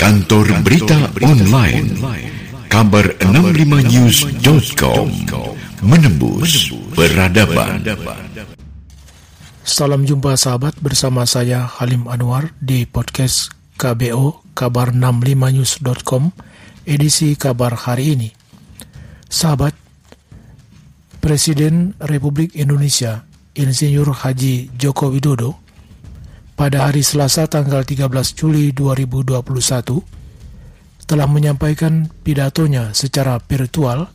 Kantor Berita Online. Kabar 65news.com Menembus Peradaban. Salam jumpa sahabat bersama saya Halim Anwar di podcast KBO Kabar 65news.com edisi kabar hari ini. Sahabat, Presiden Republik Indonesia Insinyur Haji Joko Widodo pada hari Selasa tanggal 13 Juli 2021 telah menyampaikan pidatonya secara virtual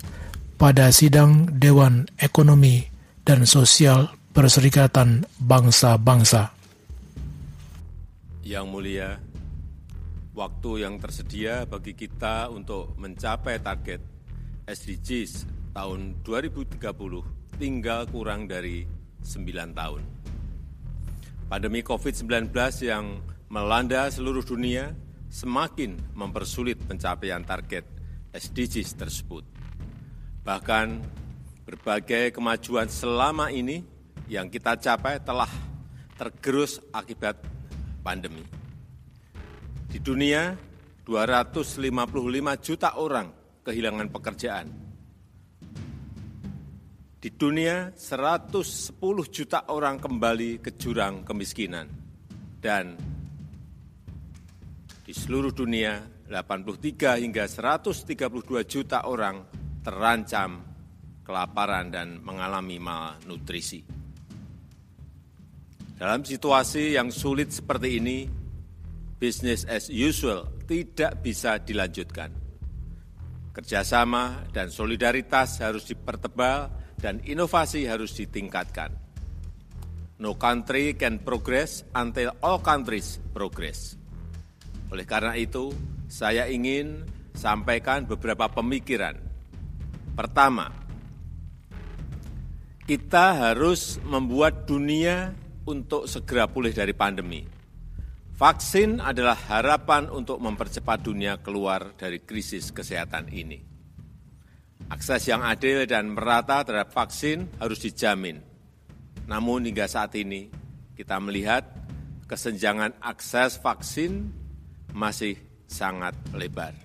pada sidang Dewan Ekonomi dan Sosial Perserikatan Bangsa-Bangsa. Yang mulia, waktu yang tersedia bagi kita untuk mencapai target SDGs tahun 2030 tinggal kurang dari 9 tahun. Pandemi COVID-19 yang melanda seluruh dunia semakin mempersulit pencapaian target SDGs tersebut. Bahkan berbagai kemajuan selama ini yang kita capai telah tergerus akibat pandemi. Di dunia, 255 juta orang kehilangan pekerjaan di dunia, 110 juta orang kembali ke jurang kemiskinan. Dan di seluruh dunia, 83 hingga 132 juta orang terancam kelaparan dan mengalami malnutrisi. Dalam situasi yang sulit seperti ini, business as usual tidak bisa dilanjutkan. Kerjasama dan solidaritas harus dipertebal dan inovasi harus ditingkatkan. No country can progress until all countries progress. Oleh karena itu, saya ingin sampaikan beberapa pemikiran. Pertama, kita harus membuat dunia untuk segera pulih dari pandemi. Vaksin adalah harapan untuk mempercepat dunia keluar dari krisis kesehatan ini. Akses yang adil dan merata terhadap vaksin harus dijamin. Namun hingga saat ini kita melihat kesenjangan akses vaksin masih sangat lebar.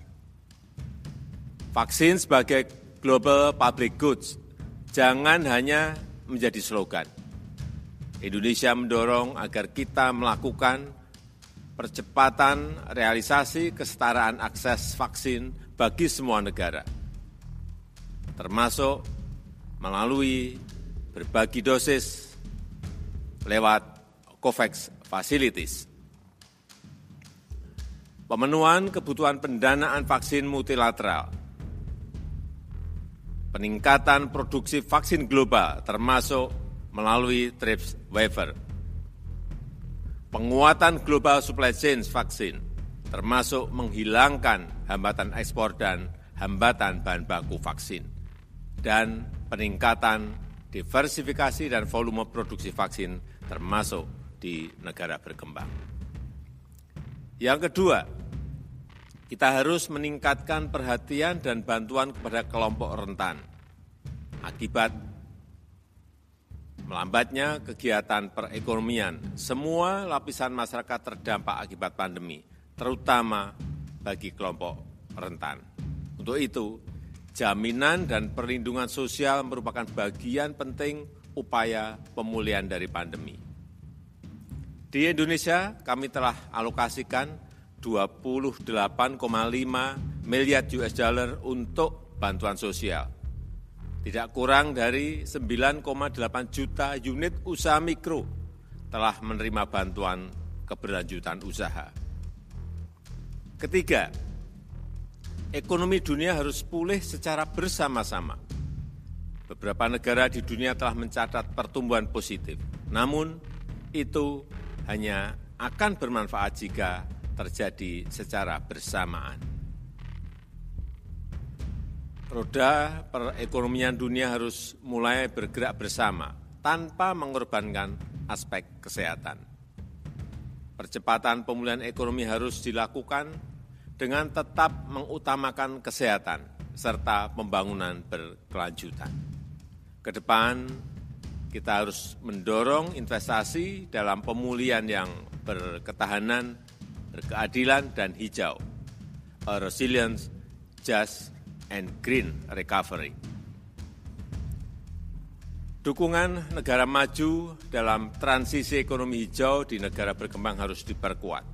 Vaksin sebagai global public goods jangan hanya menjadi slogan. Indonesia mendorong agar kita melakukan percepatan realisasi kesetaraan akses vaksin bagi semua negara termasuk melalui berbagi dosis lewat COVAX Facilities. Pemenuhan kebutuhan pendanaan vaksin multilateral, peningkatan produksi vaksin global termasuk melalui TRIPS waiver, penguatan global supply chain vaksin, termasuk menghilangkan hambatan ekspor dan hambatan bahan baku vaksin dan peningkatan diversifikasi dan volume produksi vaksin termasuk di negara berkembang. Yang kedua, kita harus meningkatkan perhatian dan bantuan kepada kelompok rentan akibat melambatnya kegiatan perekonomian. Semua lapisan masyarakat terdampak akibat pandemi, terutama bagi kelompok rentan. Untuk itu, jaminan dan perlindungan sosial merupakan bagian penting upaya pemulihan dari pandemi. Di Indonesia, kami telah alokasikan 28,5 miliar US dollar untuk bantuan sosial. Tidak kurang dari 9,8 juta unit usaha mikro telah menerima bantuan keberlanjutan usaha. Ketiga, ekonomi dunia harus pulih secara bersama-sama. Beberapa negara di dunia telah mencatat pertumbuhan positif, namun itu hanya akan bermanfaat jika terjadi secara bersamaan. Roda perekonomian dunia harus mulai bergerak bersama tanpa mengorbankan aspek kesehatan. Percepatan pemulihan ekonomi harus dilakukan dengan tetap mengutamakan kesehatan serta pembangunan berkelanjutan. Ke depan kita harus mendorong investasi dalam pemulihan yang berketahanan, berkeadilan, dan hijau, a resilient, just, and green recovery. Dukungan negara maju dalam transisi ekonomi hijau di negara berkembang harus diperkuat.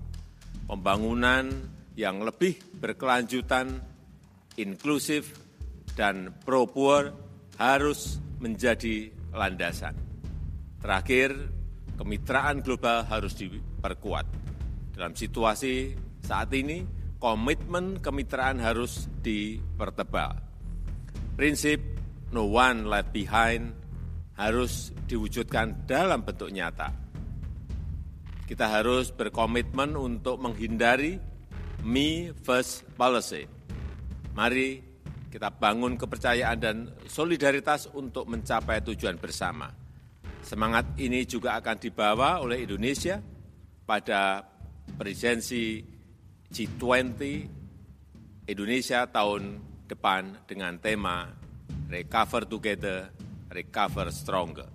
Pembangunan yang lebih berkelanjutan, inklusif, dan pro-poor harus menjadi landasan. Terakhir, kemitraan global harus diperkuat. Dalam situasi saat ini, komitmen kemitraan harus dipertebal. Prinsip no one left behind harus diwujudkan dalam bentuk nyata. Kita harus berkomitmen untuk menghindari me first policy. Mari kita bangun kepercayaan dan solidaritas untuk mencapai tujuan bersama. Semangat ini juga akan dibawa oleh Indonesia pada presidensi G20 Indonesia tahun depan dengan tema Recover Together recover stronger.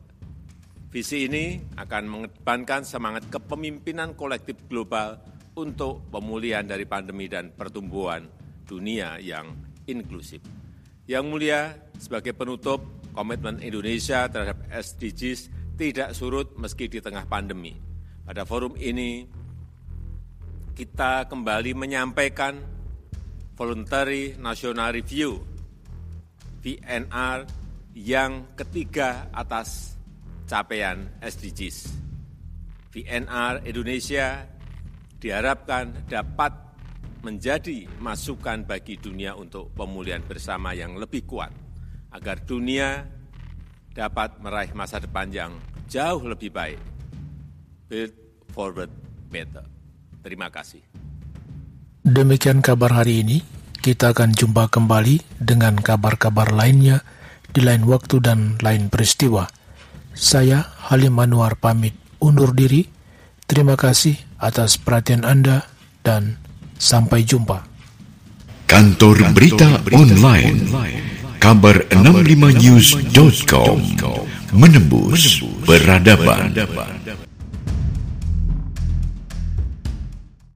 Visi ini akan mengedepankan semangat kepemimpinan kolektif global untuk pemulihan dari pandemi dan pertumbuhan dunia yang inklusif. Yang mulia, sebagai penutup, komitmen Indonesia terhadap SDGs tidak surut meski di tengah pandemi. Pada forum ini, kita kembali menyampaikan Voluntary National Review, VNR yang ketiga atas capaian SDGs. VNR Indonesia diharapkan dapat menjadi masukan bagi dunia untuk pemulihan bersama yang lebih kuat, agar dunia dapat meraih masa depan yang jauh lebih baik. Build forward better. Terima kasih. Demikian kabar hari ini. Kita akan jumpa kembali dengan kabar-kabar lainnya di lain waktu dan lain peristiwa. Saya Halim Anwar pamit undur diri. Terima kasih atas perhatian Anda dan sampai jumpa. Kantor Berita Online kabar 65news.com menembus peradaban.